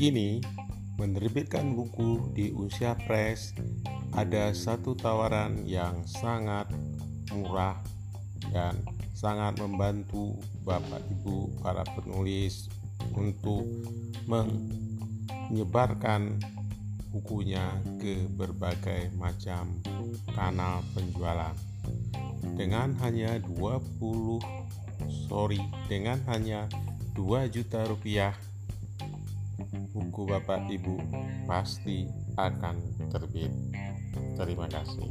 Kini, menerbitkan buku di usia pres ada satu tawaran yang sangat murah dan sangat membantu Bapak Ibu para penulis untuk menyebarkan bukunya ke berbagai macam kanal penjualan. Dengan hanya 20 sorry dengan hanya 2 juta rupiah buku Bapak Ibu pasti akan terbit. Terima kasih.